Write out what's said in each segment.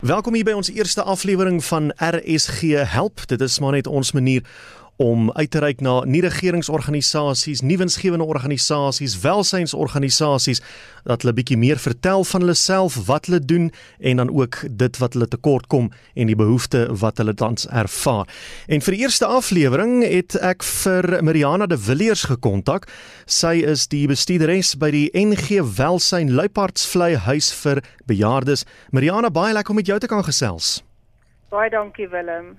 Welkom hier by ons eerste aflewering van RSG Help. Dit is maar net ons manier om uit te reik na nie-regeringsorganisasies, nie-winsgewende organisasies, welsynsorganisasies dat hulle bietjie meer vertel van hulle self, wat hulle doen en dan ook dit wat hulle tekort kom en die behoeftes wat hulle tans ervaar. En vir die eerste aflewering het ek vir Mariana de Villiers gekontak. Sy is die bestuurderes by die NG Welsyn Luipardsvlei huis vir bejaardes. Mariana, baie lekker om met jou te kan gesels. Baie dankie Willem.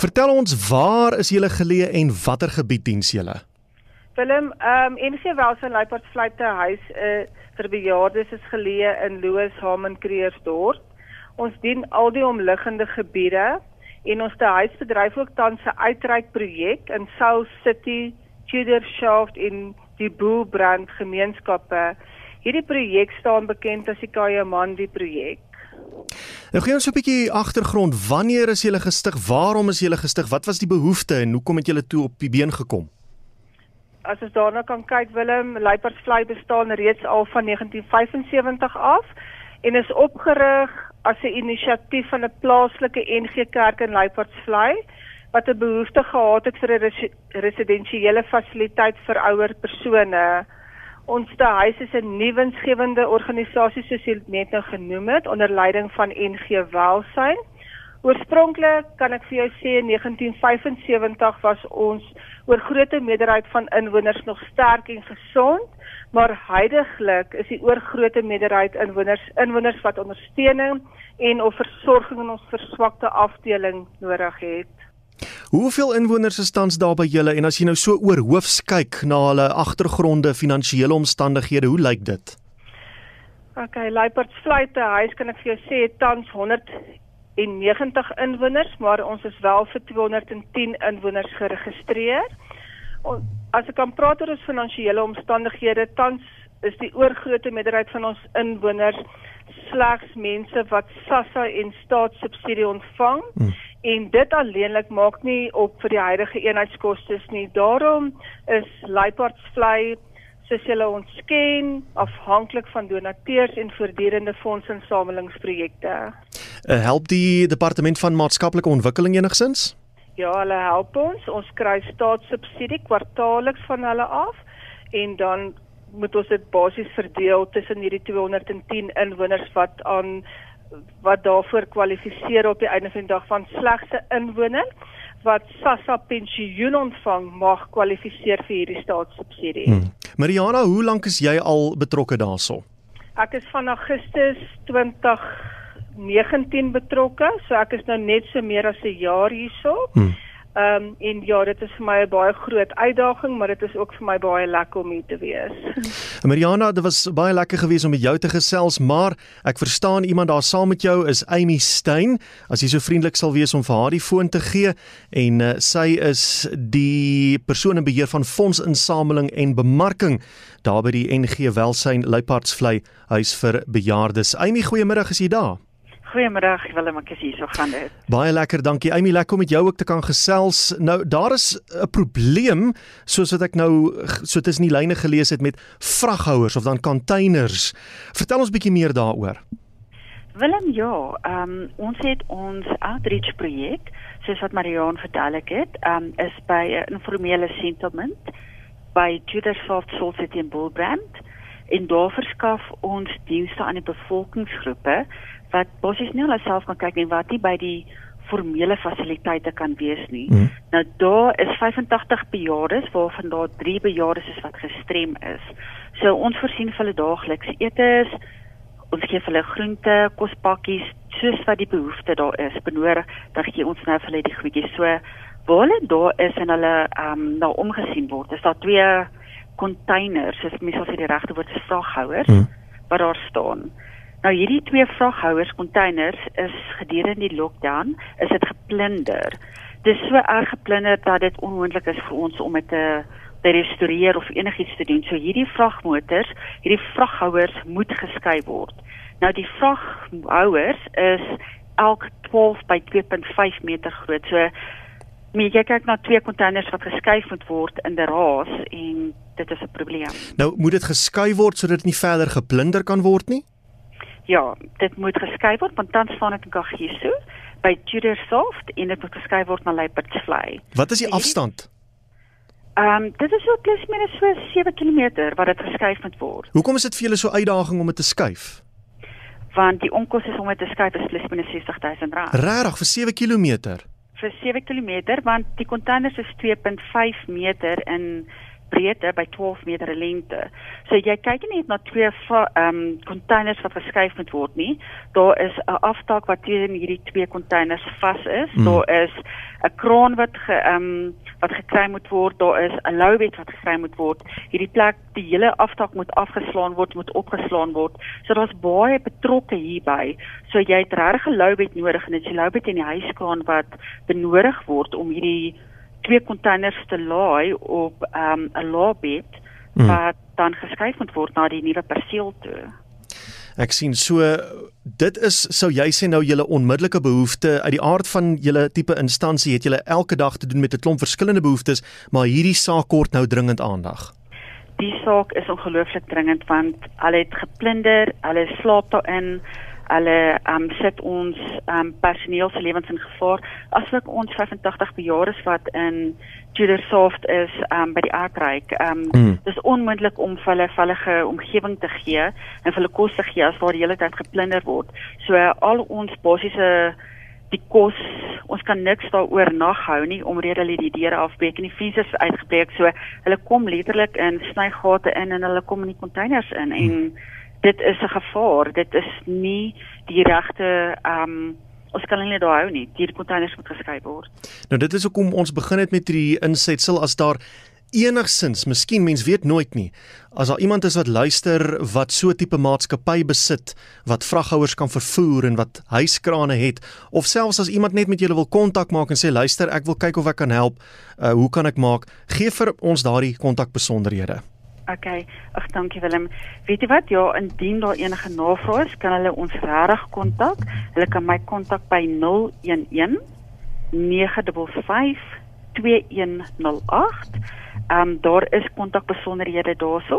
Vertel ons waar is julle geleë en watter gebied diens julle? Willem, ehm um, NG Welsyn Luipardsvleite huis uh, vir bejaardes is geleë in Loos Hamen Kreersdorp. Ons dien al die omliggende gebiede en ons te huis bedryf ook tans 'n uitreikprojek in South City, Tudor-Shaft en die Boelbrand gemeenskappe. Hierdie projek staan bekend as die Kayamandi projek. Nou gee ons 'n bietjie agtergrond. Wanneer is julle gestig? Waarom is julle gestig? Wat was die behoefte en hoekom het julle toe op die been gekom? As ons daarna kan kyk, Willem, Luipersvlei bestaan reeds al van 1975 af en is opgerig as 'n inisiatief van 'n plaaslike NG Kerk in Luipersvlei wat 'n behoefte gehad het vir 'n res residensiële fasiliteit vir ouer persone. Ons te huis is 'n nuwensgewende organisasie soos jy net nou genoem het onder leiding van NG Welsyn. Oorspronklik kan ek vir jou sê in 1975 was ons oor grootte meerderheid van inwoners nog sterk en gesond, maar heidaglik is die oorgrootste meerderheid inwoners inwoners wat ondersteuning en of versorging in ons verswakte afdeling nodig het. Hoeveel inwoners is tans daar by julle en as jy nou so oor hoofs kyk na hulle agtergronde, finansiële omstandighede, hoe lyk dit? OK, Luiperdsvlei te huis kan ek vir jou sê tans 190 inwoners, maar ons is wel vir 210 inwoners geregistreer. As ek kan praat oor ons finansiële omstandighede, tans is die oorgrootste meerderheid van ons inwoners slegs mense wat SASSA en staatssubsidie ontvang. Hmm en dit alleenlik maak nie op vir die huidige eenheidskoste nie. Daarom is Luipardsvlei soos julle ons ken afhanklik van donateurs en voortdurende fondsinsamelingsprojekte. Uh, help die departement van maatskaplike ontwikkeling enigsins? Ja, hulle help ons. Ons kry staatssubsidie kwartaalliks van hulle af en dan moet ons dit basies verdeel tussen hierdie 210 inwoners wat aan wat daarvoor kwalifiseer op die einde van die dag van slegste inwoner wat SASSA pensioen ontvang mag kwalifiseer vir hierdie staatssubsidie. Hmm. Mariana, hoe lank is jy al betrokke daarso? Ek is van Augustus 2019 betrokke, so ek is nou net so meer as 'n jaar hierso. Hmm. Ehm um, en ja, dit is vir my 'n baie groot uitdaging, maar dit is ook vir my baie lekker om hier te wees. Mariana, dit was baie lekker geweest om met jou te gesels, maar ek verstaan iemand daar saam met jou is Amy Stein. As jy so vriendelik sal wees om vir haar die foon te gee en uh, sy is die persoon in beheer van fondsinsameling en bemarking daar by die NG Welsyn Luipardsvlei huis vir bejaardes. Amy, goeiemôre, is jy daar? Goeiemôre, Willem, ek is hier, so gaan dit. Baie lekker, dankie. Amy, lekker om met jou ook te kan gesels. Nou, daar is 'n probleem soos wat ek nou so tussen die lyne gelees het met vraghouers of dan containers. Vertel ons bietjie meer daaroor. Willem, ja, ehm um, ons het ons outreach projek, soos wat Marion vertel ek het, ehm um, is by 'n informele settlement by Judershof Salt City in Bullbrand en daar verskaf ons dienste aan die bevolkingsgroepe wat basies nie hulle self kan kyk nie wat nie by die formele fasiliteite kan wees nie. Mm. Nou daar is 85 bejaardes waarvan daar 3 bejaardes is wat gestrem is. So ons voorsien vir hulle daagliks etes. Ons gee vir hulle groente, kospakkies soos wat die behoefte daar is. Benodig dan gee ons nou vir hulle die goedjies. So waar hulle daar is en hulle ehm um, nou omgesien word. Is daar twee containers, soos mense sê die regte woord is vraghouers mm. wat daar staan. Nou hierdie twee vraghouers containers is gedurende die lockdown is dit geplunder. Dit is so erg geplunder dat dit onmoontlik is vir ons om dit te te restoreer of enigiets te doen. So hierdie vragmotors, hierdie vraghouers moet geskei word. Nou die vraghouers is elk 12 by 2.5 meter groot. So Maar jy kyk na twee containers wat geskuif moet word in die raas en dit is 'n probleem. Nou moet dit geskuif word sodat dit nie verder geplunder kan word nie? Ja, dit moet geskei word want tans staan dit in Kagiso by Tudor Soft en dit moet geskei word na Luiperdsvlei. Wat is die afstand? Ehm um, dit is so plus minus so 7 km wat dit geskuif moet word. Hoekom is dit vir julle so uitdaging om dit te skuif? Want die onkoste om dit te skuif is plus minus 60000 rand. Regtig vir 7 km? Vir 7 km want die containers is 2.5 meter in breedte by 12 meter lengte. So jy kyk nie net na twee ehm um, containers wat verskuif moet word nie. Daar is 'n aftak wat teen hierdie twee containers vas is. Mm. Daar is 'n kraan wat ge ehm um, wat gekry moet word. Daar is 'n loubed wat gekry moet word. Hierdie plek, die hele aftak moet afgeslaan word, moet opgeslaan word. So daar's baie betrokke hierby. So jy het regtig 'n loubed nodig en dit is die loubed in die huiskraan wat benodig word om hierdie twee containers te laai op ehm, 'n um, laabed hmm. wat dan geskuif moet word na die nuwe perseel toe. Ek sien so dit is sou jy sê nou julle onmiddellike behoefte uit die aard van julle tipe instansie het julle elke dag te doen met 'n klomp verskillende behoeftes, maar hierdie saak kort nou dringend aandag. Die saak is ongelooflik dringend want hulle het geplunder, hulle slaap daarin hulle um, sit ons um, personeel se lewens in gevaar asook ons 85 bejaardes wat in Tudor Soft is um, by die aardryk. Um, mm. Dis onmoontlik om vir hulle veilige omgewing te gee en vir hulle kos te gee as waar die hele tyd geplunder word. So uh, al ons basiese die kos ons kan niks daaroor naghou nie omrede hulle die deure afbreek en die vensters uitgebreek so hulle kom letterlik in snygate in en hulle kom in die containers in en mm dit is 'n gevaar. Dit is nie die regte ehm um, ons kan nie daar hou nie. Die containers moet geskei word. Nou dit is hoekom ons begin het met hierdie insetsel as daar enigsins, miskien mens weet nooit nie, as daar iemand is wat luister wat so tipe maatskappy besit wat vraghouers kan vervoer en wat huiskrane het of selfs as iemand net met julle wil kontak maak en sê luister, ek wil kyk of ek kan help, uh, hoe kan ek maak? Gee vir ons daardie kontakbesonderhede. OK. Ag, dankie Willem. Weet jy wat? Ja, indien daar enige navrae is, kan hulle ons regtig kontak. Hulle kan my kontak by 011 955 2108. Ehm um, daar is kontakbesonderhede daarso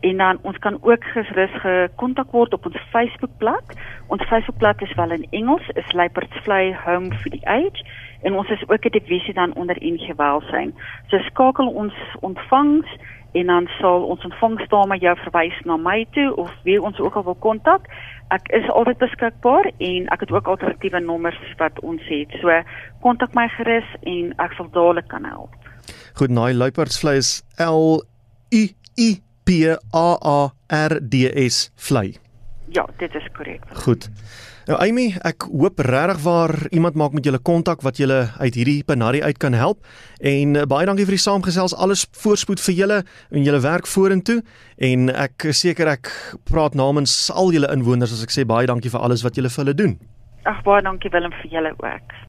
en dan ons kan ook gerus gekontak word op ons Facebookblad. Ons Facebookblad is wel in Engels, is Leopards Fly Home for the Age en ons is ook 'n divisie dan onder NG Welsyn. So skakel ons ontvangs en dan sal ons ontvangsdame jou verwys na my toe of wie ons ook al wil kontak. Ek is altyd beskikbaar en ek het ook alternatiewe nommers wat ons het. So kontak my gerus en ek sal dadelik kan help. Goed, naai luiperdsvleis L U I P A A R D S vlei. Ja, dit is korrek. Goed. Nou Amy, ek hoop regtig waar iemand maak met julle kontak wat julle uit hierdie penarie uit kan help en uh, baie dankie vir die saamgesels. Alles voorspoed vir julle en julle werk vorentoe en ek seker ek praat namens al julle inwoners as ek sê baie dankie vir alles wat julle vir hulle doen. Ag baie dankie Willem vir julle ook.